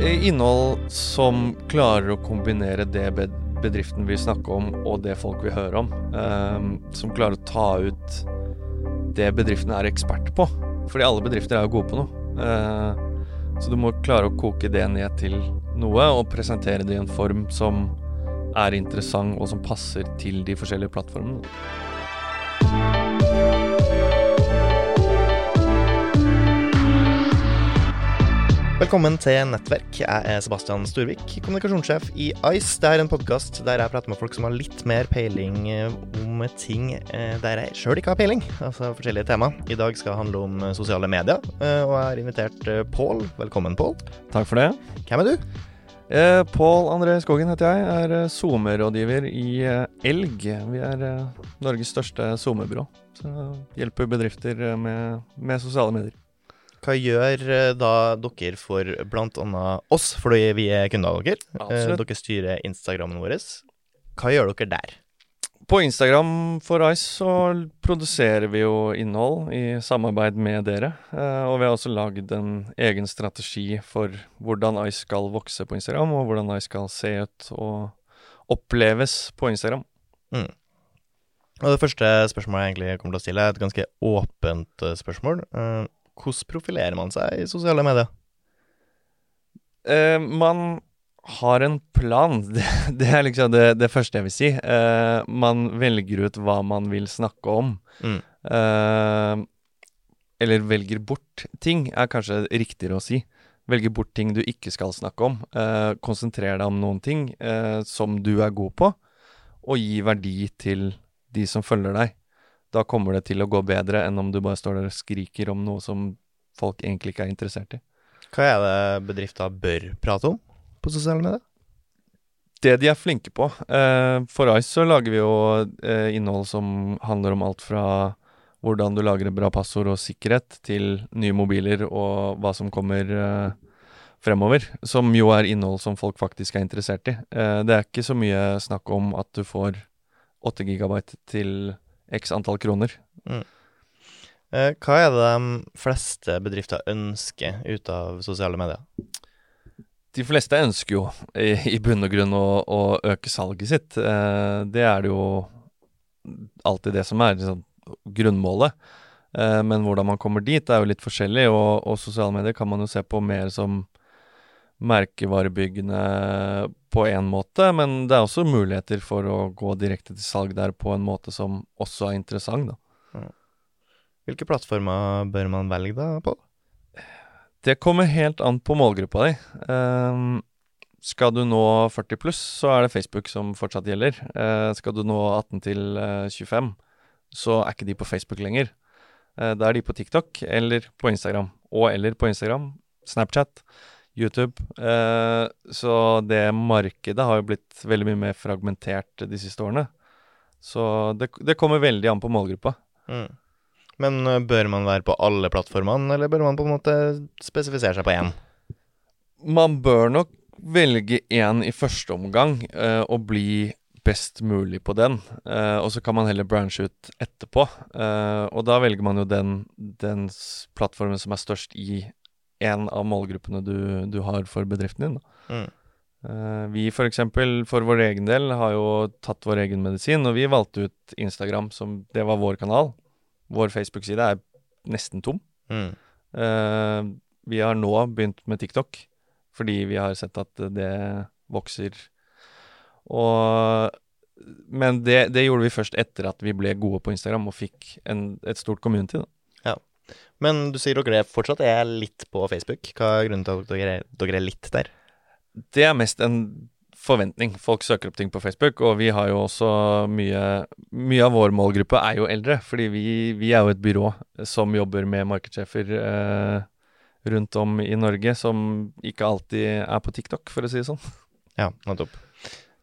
Eh, Innhold som klarer å kombinere det bedriften vil snakke om, og det folk vil høre om. Eh, som klarer å ta ut det bedriften er ekspert på. Fordi alle bedrifter er jo gode på noe. Eh, så du må klare å koke det ned til noe, og presentere det i en form som er interessant, og som passer til de forskjellige plattformene. Velkommen til Nettverk. Jeg er Sebastian Storvik, kommunikasjonssjef i Ice. Det er en podkast der jeg prater med folk som har litt mer peiling eh, om ting eh, der jeg sjøl ikke har peiling. Altså forskjellige tema. I dag skal det handle om eh, sosiale medier, og jeg har invitert Pål. Velkommen, Pål. Takk for det. Hvem er du? Eh, Pål André Skogen heter jeg. Jeg er SoMe-rådgiver i Elg. Vi er Norges største SoMe-byrå. Hjelper bedrifter med, med sosiale medier. Hva gjør eh, da dere for bl.a. oss, fordi vi er kunder av dere? Eh, Absolutt. dere styrer Instagrammen vår. Hva gjør dere der? På Instagram for Ice så produserer vi jo innhold i samarbeid med dere. Eh, og vi har også lagd en egen strategi for hvordan Ice skal vokse på Instagram, og hvordan Ice skal se ut og oppleves på Instagram. Og Det første spørsmålet jeg egentlig kommer til å stille, er et ganske åpent spørsmål. Hvordan profilerer man seg i sosiale medier? Uh, man har en plan. Det, det er liksom det, det første jeg vil si. Uh, man velger ut hva man vil snakke om. Mm. Uh, eller velger bort ting, er kanskje riktigere å si. Velger bort ting du ikke skal snakke om. Konsentrer deg om noen ting som du er god på, og gi verdi til de som følger deg. Da kommer det til å gå bedre enn om du bare står der og skriker om noe som folk egentlig ikke er interessert i. Hva er det bedrifta bør prate om på sosiale medier? det de er flinke på. Eh, for Ice så lager vi jo eh, innhold som handler om alt fra hvordan du lager bra passord og sikkerhet, til nye mobiler og hva som kommer eh, fremover. Som jo er innhold som folk faktisk er interessert i. Det er ikke så mye snakk om at du får 8 gigabyte til x antall kroner. Eh, hva er det de fleste bedrifter ønsker ut av sosiale medier? De fleste ønsker jo i, i bunn og grunn å, å øke salget sitt. Eh, det er det jo alltid det som er liksom, grunnmålet. Eh, men hvordan man kommer dit, er jo litt forskjellig, og, og sosiale medier kan man jo se på mer som merkevarebyggende på én måte, men det er også muligheter for å gå direkte til salg der på en måte som også er interessant, da. Hvilke plattformer bør man velge da, Pål? Det kommer helt an på målgruppa di. Um, skal du nå 40 pluss, så er det Facebook som fortsatt gjelder. Uh, skal du nå 18 til eh, 25, så er ikke de på Facebook lenger. Uh, da er de på TikTok eller på Instagram. Og eller på Instagram, Snapchat, YouTube. Eh, så det markedet har jo blitt veldig mye mer fragmentert de siste årene. Så det, det kommer veldig an på målgruppa. Mm. Men eh, bør man være på alle plattformene, eller bør man på en måte spesifisere seg på én? Man bør nok velge én i første omgang eh, og bli best mulig på den. Eh, og så kan man heller branche ut etterpå. Eh, og da velger man jo den, den plattformen som er størst i en av målgruppene du, du har for bedriften din. Mm. Uh, vi for eksempel, for vår egen del, har jo tatt vår egen medisin, og vi valgte ut Instagram som det var vår kanal. Vår Facebook-side er nesten tom. Mm. Uh, vi har nå begynt med TikTok, fordi vi har sett at det vokser. Og Men det, det gjorde vi først etter at vi ble gode på Instagram og fikk en, et stort community. Da. Men du sier dere fortsatt er litt på Facebook. Hva er grunnen til at dere, er- dere er litt der? Det er mest en forventning. Folk søker opp ting på Facebook, og vi har jo også mye Mye av vår målgruppe er jo eldre, fordi vi, vi er jo et byrå som jobber med markedssjefer eh, rundt om i Norge, som ikke alltid er på TikTok, for å si det sånn. Ja, nettopp.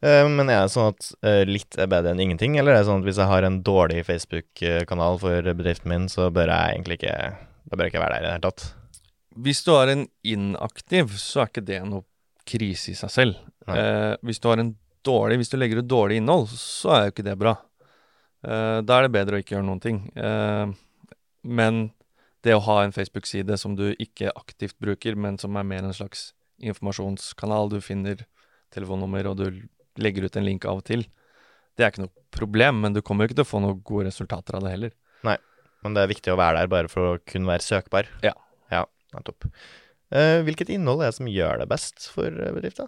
Eh, men er det sånn at eh, litt er bedre enn ingenting, eller er det sånn at hvis jeg har en dårlig Facebook-kanal for bedriften min, så bør jeg egentlig ikke Da bør jeg ikke være der i det hele tatt? Hvis du har en inaktiv, så er ikke det noe krise i seg selv. Eh, hvis du har en dårlig Hvis du legger ut dårlig innhold, så er jo ikke det bra. Eh, da er det bedre å ikke gjøre noen ting. Eh, men det å ha en Facebook-side som du ikke aktivt bruker, men som er mer en slags informasjonskanal, du finner telefonnummer, og du legger ut en link av og til. Det er ikke noe problem, men du kommer jo ikke til å få noen gode resultater av det heller. Nei, Men det er viktig å være der bare for å kunne være søkbar. Ja. Ja, nettopp. Eh, hvilket innhold er det som gjør det best for bedrifta?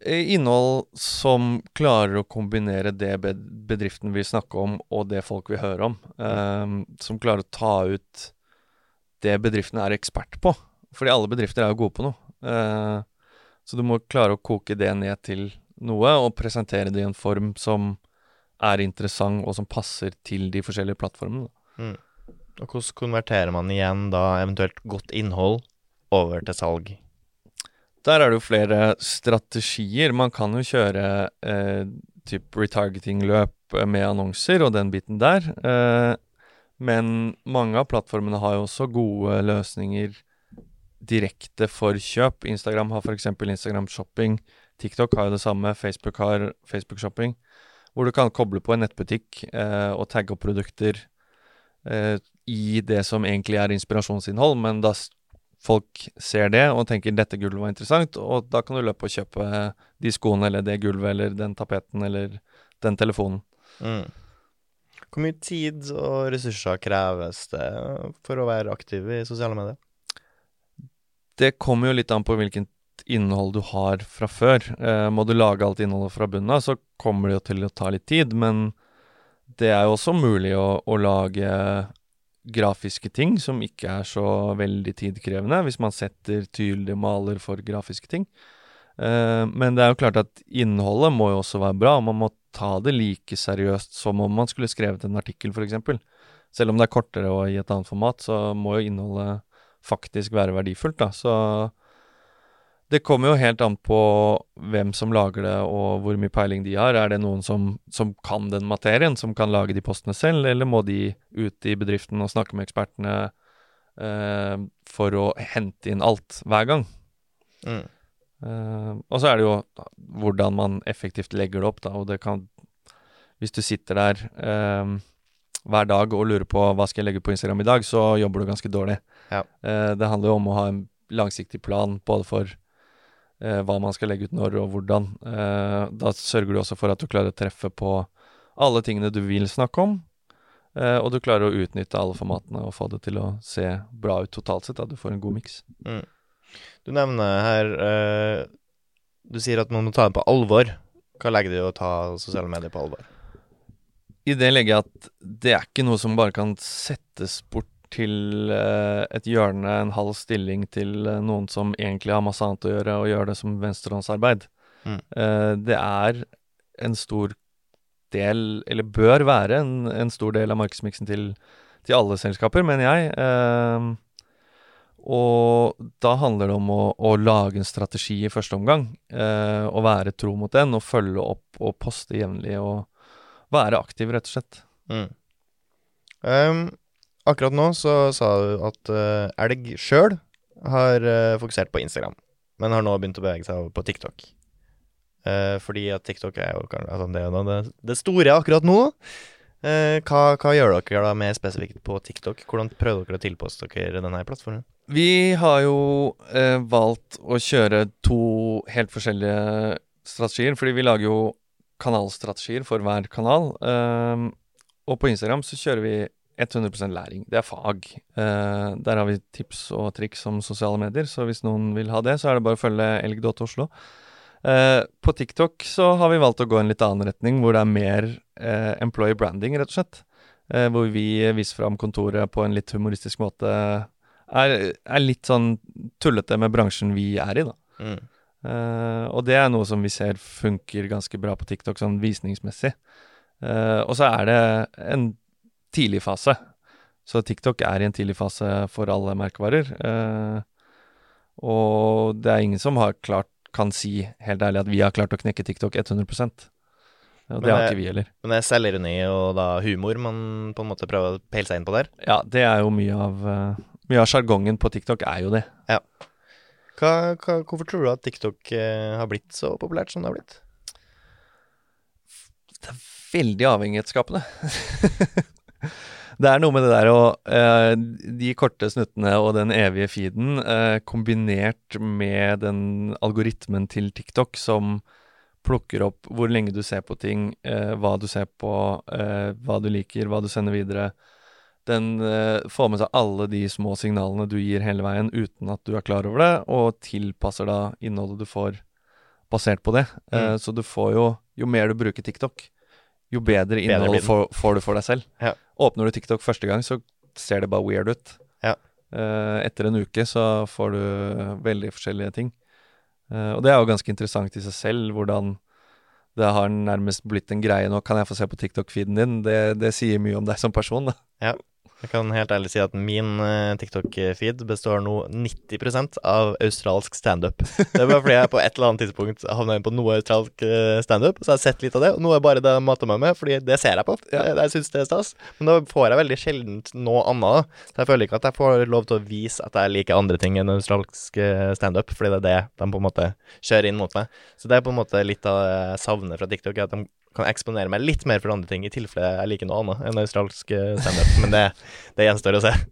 Eh, Innhold som klarer å kombinere det bedriften vil snakke om, og det folk vil høre om. Um, som klarer å ta ut det bedriften er ekspert på. Fordi alle bedrifter er jo gode på noe. Uh, så du må klare å koke det ned til noe, og presentere det i en form som er interessant, og som passer til de forskjellige plattformene. Mm. Og hvordan konverterer man igjen da eventuelt godt innhold over til salg? Der er det jo flere strategier. Man kan jo kjøre eh, typ retargeting-løp eh, med annonser og den biten der. Eh, men mange av plattformene har jo også gode løsninger direkte for kjøp. Instagram har f.eks. Instagram Shopping. TikTok har jo det samme. Facebook har Facebook Shopping. Hvor du kan koble på en nettbutikk eh, og tagge opp produkter eh, i det som egentlig er inspirasjonsinnhold, men da folk ser det og tenker 'dette gulvet var interessant', og da kan du løpe og kjøpe de skoene eller det gulvet eller den tapeten eller den telefonen. Mm. Hvor mye tid og ressurser kreves det for å være aktiv i sosiale medier? Det kommer jo litt an på hvilket innhold du har fra før. Eh, må du lage alt innholdet fra bunnen av, så kommer det jo til å ta litt tid, men det er jo også mulig å, å lage grafiske ting som ikke er så veldig tidkrevende, hvis man setter tydelige maler for grafiske ting. Eh, men det er jo klart at innholdet må jo også være bra, og man må ta det like seriøst som om man skulle skrevet en artikkel, f.eks. Selv om det er kortere og i et annet format, så må jo innholdet faktisk være verdifullt, da. Så det kommer jo helt an på hvem som lager det, og hvor mye peiling de har. Er det noen som, som kan den materien, som kan lage de postene selv, eller må de ut i bedriften og snakke med ekspertene eh, for å hente inn alt hver gang? Mm. Eh, og så er det jo hvordan man effektivt legger det opp, da, og det kan Hvis du sitter der eh, hver dag og lurer på hva skal jeg legge på Instagram i dag, så jobber du ganske dårlig. Ja. Eh, det handler jo om å ha en langsiktig plan både for hva man skal legge ut når og hvordan. Eh, da sørger du også for at du klarer å treffe på alle tingene du vil snakke om. Eh, og du klarer å utnytte alle formatene og få det til å se bra ut totalt sett. At du får en god miks. Mm. Du nevner her eh, Du sier at man må ta det på alvor. Hva legger du i å ta sosiale medier på alvor? I det legger jeg at det er ikke noe som bare kan settes bort til eh, et hjørne, en halv stilling til eh, noen som egentlig har masse annet å gjøre, og gjør det som venstrehåndsarbeid. Mm. Eh, det er en stor del, eller bør være en, en stor del av markedsmiksen til, til alle selskaper, mener jeg. Og da handler det om å, å lage en strategi i første omgang, og være tro mot den, og følge opp og poste jevnlig, og være aktiv, rett og slett. Mm. Ehm, akkurat nå så sa du at uh, elg sjøl har uh, fokusert på Instagram, men har nå begynt å bevege seg over på TikTok. Uh, fordi at TikTok er jo altså det, er det, det store akkurat nå. Uh, hva, hva gjør dere da mer spesifikt på TikTok? Hvordan prøver dere å tilpasse dere denne plattformen? Vi har jo uh, valgt å kjøre to helt forskjellige strategier, fordi vi lager jo kanalstrategier for hver kanal. og på Instagram så kjører vi 100 læring. Det er fag. Eh, der har vi tips og triks om sosiale medier, så hvis noen vil ha det, så er det bare å følge elg.oslo. Eh, på TikTok så har vi valgt å gå en litt annen retning, hvor det er mer eh, employee branding, rett og slett. Eh, hvor vi viser fram kontoret på en litt humoristisk måte. Er, er litt sånn tullete med bransjen vi er i, da. Mm. Eh, og det er noe som vi ser funker ganske bra på TikTok, sånn visningsmessig. Eh, og så er det en tidlig fase. Så TikTok er i en tidlig fase for alle merkevarer. Eh, og det er ingen som har klart, kan si helt ærlig at vi har klart å knekke TikTok 100 Og det har ikke vi heller. Men det er selvironi og da humor man på en måte prøver å peile seg inn på der. Ja, det er jo mye av eh, Mye av sjargongen på TikTok er jo det. Hva, hva, hvorfor tror du at TikTok eh, har blitt så populært som det har blitt? det er veldig avhengighetsskapende. Det er noe med det der å uh, De korte snuttene og den evige feeden uh, kombinert med den algoritmen til TikTok som plukker opp hvor lenge du ser på ting, uh, hva du ser på, eh, hva du liker, hva du sender videre. Den eh, får med seg alle de små signalene du gir hele veien uten at du er klar over det, og tilpasser da innholdet du får basert på det. Eh, Mm. så du får jo Jo mer du bruker TikTok, jo bedre innhold får, får du for deg selv. Ja. Åpner du TikTok første gang, så ser det bare weird ut. Ja. Uh, etter en uke så får du veldig forskjellige ting. Uh, og det er jo ganske interessant i seg selv, hvordan det har nærmest blitt en greie nå. Kan jeg få se på TikTok-feeden din? Det, det sier mye om deg som person, da. Jeg kan helt ærlig si at min eh, TikTok-feed består nå 90 av australsk standup. Det er bare fordi jeg på et eller annet tidspunkt havna inn på noe australsk eh, standup, så jeg har sett litt av det. Og nå er bare det jeg mater meg med, fordi det ser jeg på. Jeg, jeg syns det er stas. Men da får jeg veldig sjelden noe annet. Så jeg føler ikke at jeg får lov til å vise at jeg liker andre ting enn australsk eh, standup, fordi det er det de på en måte kjører inn mot meg. Så det er på en måte litt av det jeg savner fra TikTok, at de kan eksponere meg litt mer for andre ting, i tilfelle jeg liker noe annet enn australsk eh, standup. Men det, det gjenstår å se.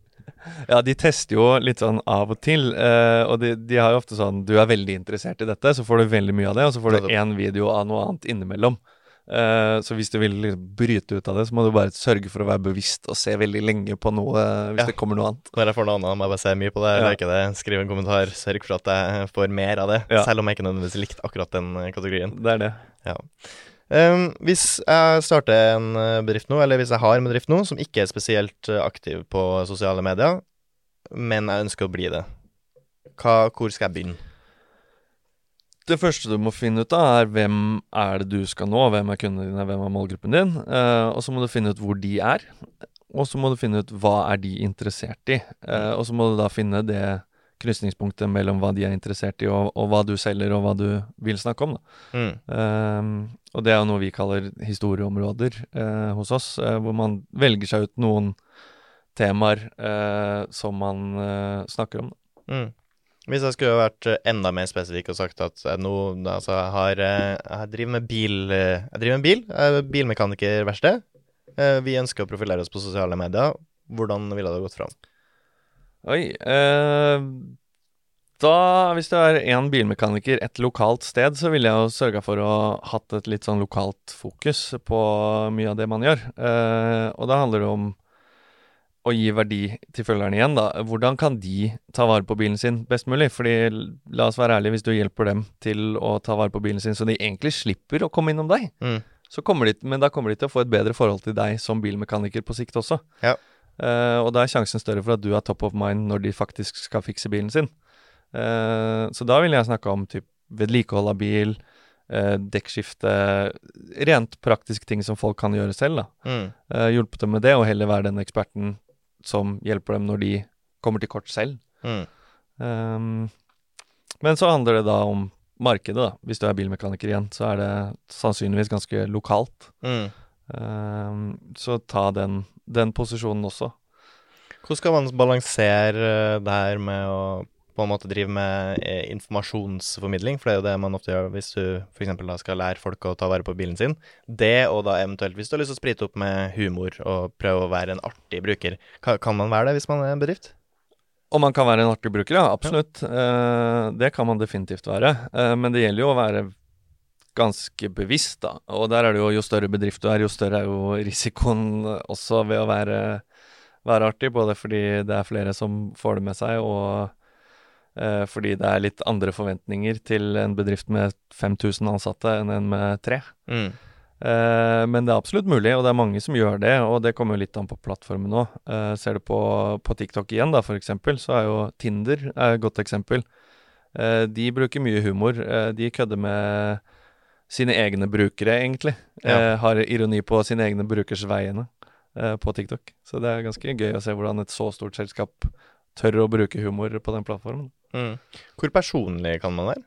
Ja, de tester jo litt sånn av og til, eh, og de, de har jo ofte sånn Du er veldig interessert i dette, så får du veldig mye av det, og så får du én video av noe annet innimellom. Eh, så hvis du vil liksom bryte ut av det, så må du bare sørge for å være bevisst og se veldig lenge på noe eh, hvis Ja. det kommer noe annet. Når jeg får noe annet, må jeg bare se mye på det. Ja. like det. Skriv en kommentar. Sørg for at jeg får mer av det. Ja. Selv om jeg ikke nødvendigvis likte akkurat den eh, kategorien. Det er det. Um, hvis jeg starter en eh, bedrift nå, eller hvis jeg har en bedrift nå som ikke er spesielt eh, aktiv på sosiale medier, men jeg ønsker å bli det, Hva, hvor skal jeg begynne? Det første du må finne ut av, er hvem er det du skal nå? Hvem er kundene dine, hvem er målgruppen din? Uh, og så må du finne ut hvor de er. Og så må du finne ut hva er de interessert i. Uh, og så må du da finne det krysningspunktet mellom hva de er interessert i, og, og hva du selger, og hva du vil snakke om. Mm. Ehm, og det er jo noe vi kaller historieområder uh, hos oss, uh, hvor man velger seg ut noen temaer uh, som man snakker om. Mm. Hvis jeg skulle vært enda mer spesifikk og sagt at jeg nå altså, jeg, har, jeg driver med bil Jeg driver med bil. Jeg er bilmekanikerverksted. Vi ønsker å profilere oss på sosiale medier. Hvordan ville det gått fram? Oi. Eh, da, hvis det er én bilmekaniker et lokalt sted, så ville jeg jo sørga for å hatt et litt sånn lokalt fokus på mye av det man gjør. Eh, og da handler det om å gi verdi til følgerne igjen, da. Hvordan kan de ta vare på bilen sin best mulig? Fordi la oss være ærlige, hvis du hjelper dem til å ta vare på bilen sin, så de egentlig slipper å komme innom deg, Mm. så kommer de, men da kommer de til å få et bedre forhold til deg som bilmekaniker på sikt også. Ja. Eh, og da er sjansen større for at du er top of mind når de faktisk skal fikse bilen sin. Uh, så da vil jeg snakke om typ vedlikehold av bil, uh, dekkskifte, rent praktiske ting som folk kan gjøre selv. da. Mm. Hjulpet dem med det, og heller være den eksperten som hjelper dem når de kommer til kort selv. Mm. Ehm, men så handler det da om markedet, da. Hvis du er bilmekaniker igjen, så er det sannsynligvis ganske lokalt. Mm. Ehm, så ta den, den posisjonen også. Hvordan skal man balansere eh, det her med å på en måte drive med eh, informasjonsformidling, for det er jo det man ofte gjør hvis du f.eks. da skal lære folk å ta vare på bilen sin. Det, og da eventuelt hvis du har lyst til å sprite opp med humor og prøve å være en artig bruker. Kan, man være det hvis man er en bedrift? Og man kan være en artig bruker, ja. Absolutt. Eh, det kan man definitivt være. Men det gjelder jo å være ganske bevisst, da. Og der er det jo jo større bedrift du er, jo større er jo risikoen også ved å være, være artig. Både fordi det er flere som får det med seg, og eh, fordi det er litt andre forventninger til en bedrift med 5000 ansatte enn en med tre. Mm. Eh, men det er absolutt mulig, og det er mange som gjør det. Og det kommer jo litt an på plattformen nå. Eh, ser du på, på TikTok igjen, da, eksempel, så er jo Tinder er et godt eksempel. Eh, de bruker mye humor. Eh, de kødder med sine egne brukere, egentlig. Ja. Eh, har ironi på sine egne brukers vegne eh, på TikTok. Så det er ganske gøy å se hvordan et så stort selskap tør å bruke humor på den plattformen. Mm. Hvor personlig kan man være?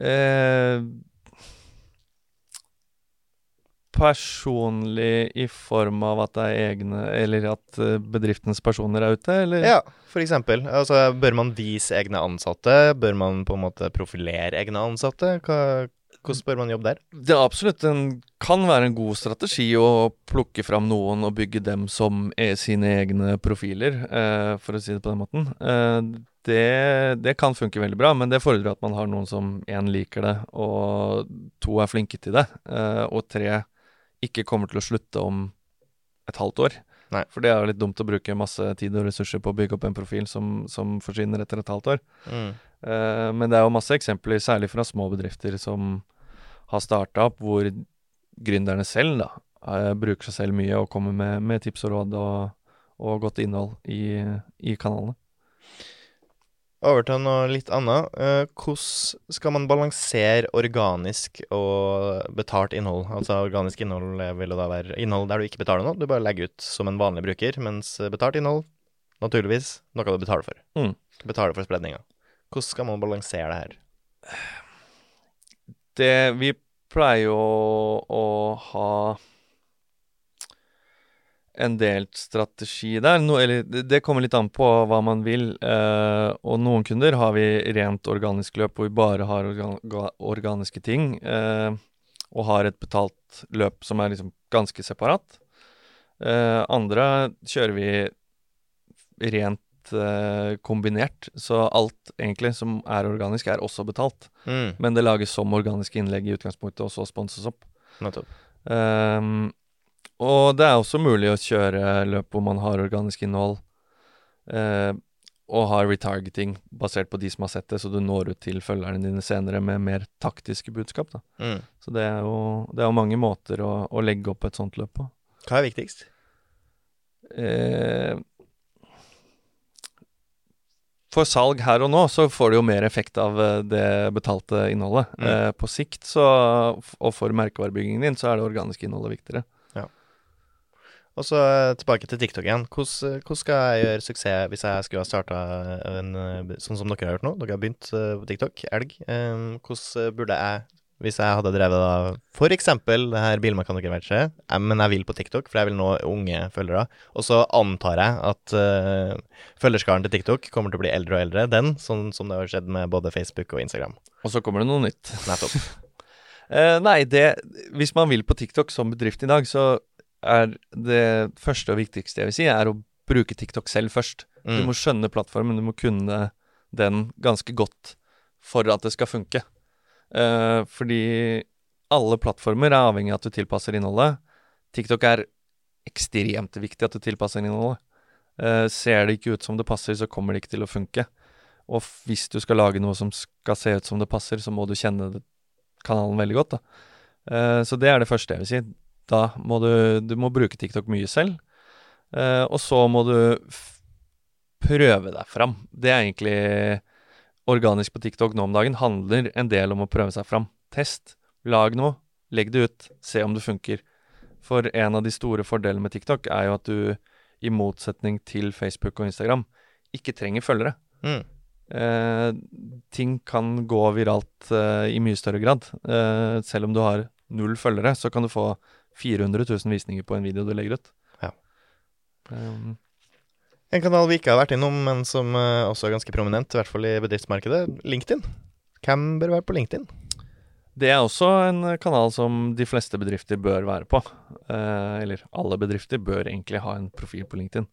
Eh, personlig i form av at det er egne Eller at eh, bedriftens personer er ute, eller? Ja, for eksempel. Altså, bør man vise egne ansatte? Bør man på en måte profilere egne ansatte? Hva Hvordan bør man jobbe der? Det er absolutt en, kan være en god strategi å plukke fram noen og bygge dem som er sine egne profiler, eh, for å si det på den måten. Eh, det, det, kan funke veldig bra, men det fordrer at man har noen som én liker det, og to er flinke til det, eh, og tre ikke kommer til å slutte om et halvt år. Nei. For det er jo litt dumt å bruke masse tid og ressurser på å bygge opp en profil som, som forsvinner etter et halvt år. Mm. Eh, men det er jo masse eksempler, særlig fra små bedrifter, som har starta opp, hvor gründerne selv da, eh, bruker seg selv mye og kommer med, med tips og råd og, og godt innhold i, i kanalene. Over til noe litt annet. Eh, hvordan skal man balansere organisk og betalt innhold? Altså Organisk innhold vil da være innhold der du ikke betaler noe, du bare legger ut som en vanlig bruker. Mens betalt innhold, naturligvis, noe du betaler for. Mm. Betaler for spredninga. Hvordan skal man balansere det her? Det Vi pleier jo å, å ha en delt strategi der. No, eller det kommer litt an på hva man vil. Eh, og noen kunder har vi rent organisk løp hvor vi bare har organ organiske ting. Eh, og har et betalt løp som er liksom ganske separat. Eh, andre kjører vi rent eh, kombinert. Så alt egentlig som er organisk, er også betalt. Mm. Men det lages som organiske innlegg i utgangspunktet, og så sponses opp. Nettopp. Um, og det er også mulig å kjøre løp hvor man har organisk innhold, eh, og har retargeting basert på de som har sett det, så du når ut til følgerne dine senere med mer taktiske budskap. da. Mm. Så det er jo, det er jo mange måter å, å, legge opp et sånt løp på. Hva er viktigst? Eh, for salg her og nå, så får du jo mer effekt av eh, det betalte innholdet. Mm. Eh, på sikt, så, og for merkevarebyggingen din, så er det organiske innholdet viktigere. Og så eh, tilbake til TikTok igjen. Hvordan, eh, hvordan, skal jeg gjøre suksess hvis jeg skulle ha starta eh, sånn som dere har gjort nå? Dere har begynt på TikTok, elg. Hvordan burde jeg, hvis jeg hadde drevet da eksempel det her bilmekanikerverkstedet, men jeg vil på TikTok, for jeg vil nå unge følgere, og så antar jeg at uh, følgerskaren til TikTok kommer til å bli eldre og eldre, den, sånn som det har skjedd med både Facebook og Instagram. Og så kommer det noe nytt. Nettopp. uh, nei, det Hvis man vil på TikTok som bedrift i dag, så er det første og viktigste jeg vil si, er å bruke TikTok selv først. Mm. Du må skjønne plattformen, du må kunne den ganske godt for at det skal funke. Uh, fordi alle plattformer er avhengig av at du tilpasser innholdet. TikTok er ekstremt viktig at du tilpasser innholdet. Uh, ser det ikke ut som det passer, så kommer det ikke til å funke. Og hvis du skal lage noe som skal se ut som det passer, så må du kjenne kanalen veldig godt. da. Uh, så det er det første jeg vil si. Da må du, du må bruke TikTok mye selv. Uh, og så må du prøve deg fram. Det er egentlig organisk på TikTok nå om dagen. Handler en del om å prøve seg fram. Test. Lag noe. Legg det ut. Se om det funker. For en av de store fordelene med TikTok er jo at du, i motsetning til Facebook og Instagram, ikke trenger følgere. Mm. Uh, ting kan gå viralt uh, i mye større grad. selv om du har null følgere, så kan du få 400 000 visninger på en video du legger ut. Ja. Um, en kanal vi ikke har vært innom, men som uh, også er ganske prominent, i hvert fall i bedriftsmarkedet, LinkedIn. Hvem bør være på LinkedIn? Det er også en kanal som de fleste bedrifter bør være på. Eh, eller alle bedrifter bør egentlig ha en profil på LinkedIn.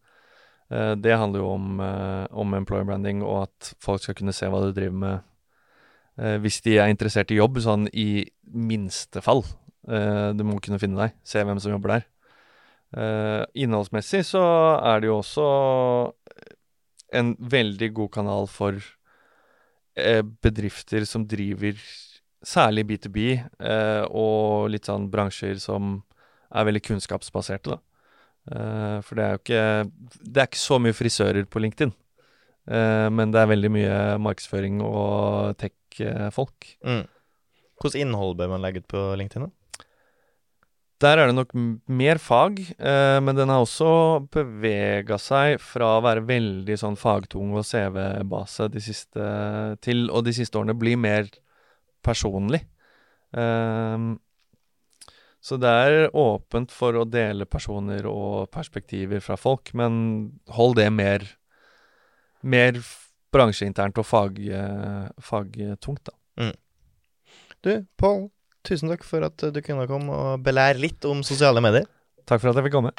Eh, det handler jo om, om, employer branding og at folk skal kunne se hva du driver med hvis de er interessert i jobb, sånn i minste fall. Uh, du må kunne finne deg, se hvem som jobber der. Uh, innholdsmessig så er det jo også en veldig god kanal for uh, bedrifter som driver særlig B2B, og litt sånn bransjer som er veldig kunnskapsbaserte, da. for det er jo ikke Det er ikke så mye frisører på LinkedIn. men det er veldig mye markedsføring og tech-folk. Mm. Hvilket innhold bør man legge ut på LinkedIn? da? Der er det nok mer fag, eh, men den har også bevega seg fra å være veldig sånn fagtung og CV-base til, og de siste årene bli mer personlig. Eh, så det er åpent for å dele personer og perspektiver fra folk, men hold det mer, mer bransjeinternt og fag, fagtungt, da. Mm. Du, Pål, tusen takk for at du kunne komme og belære litt om sosiale medier. Takk for at jeg fikk komme.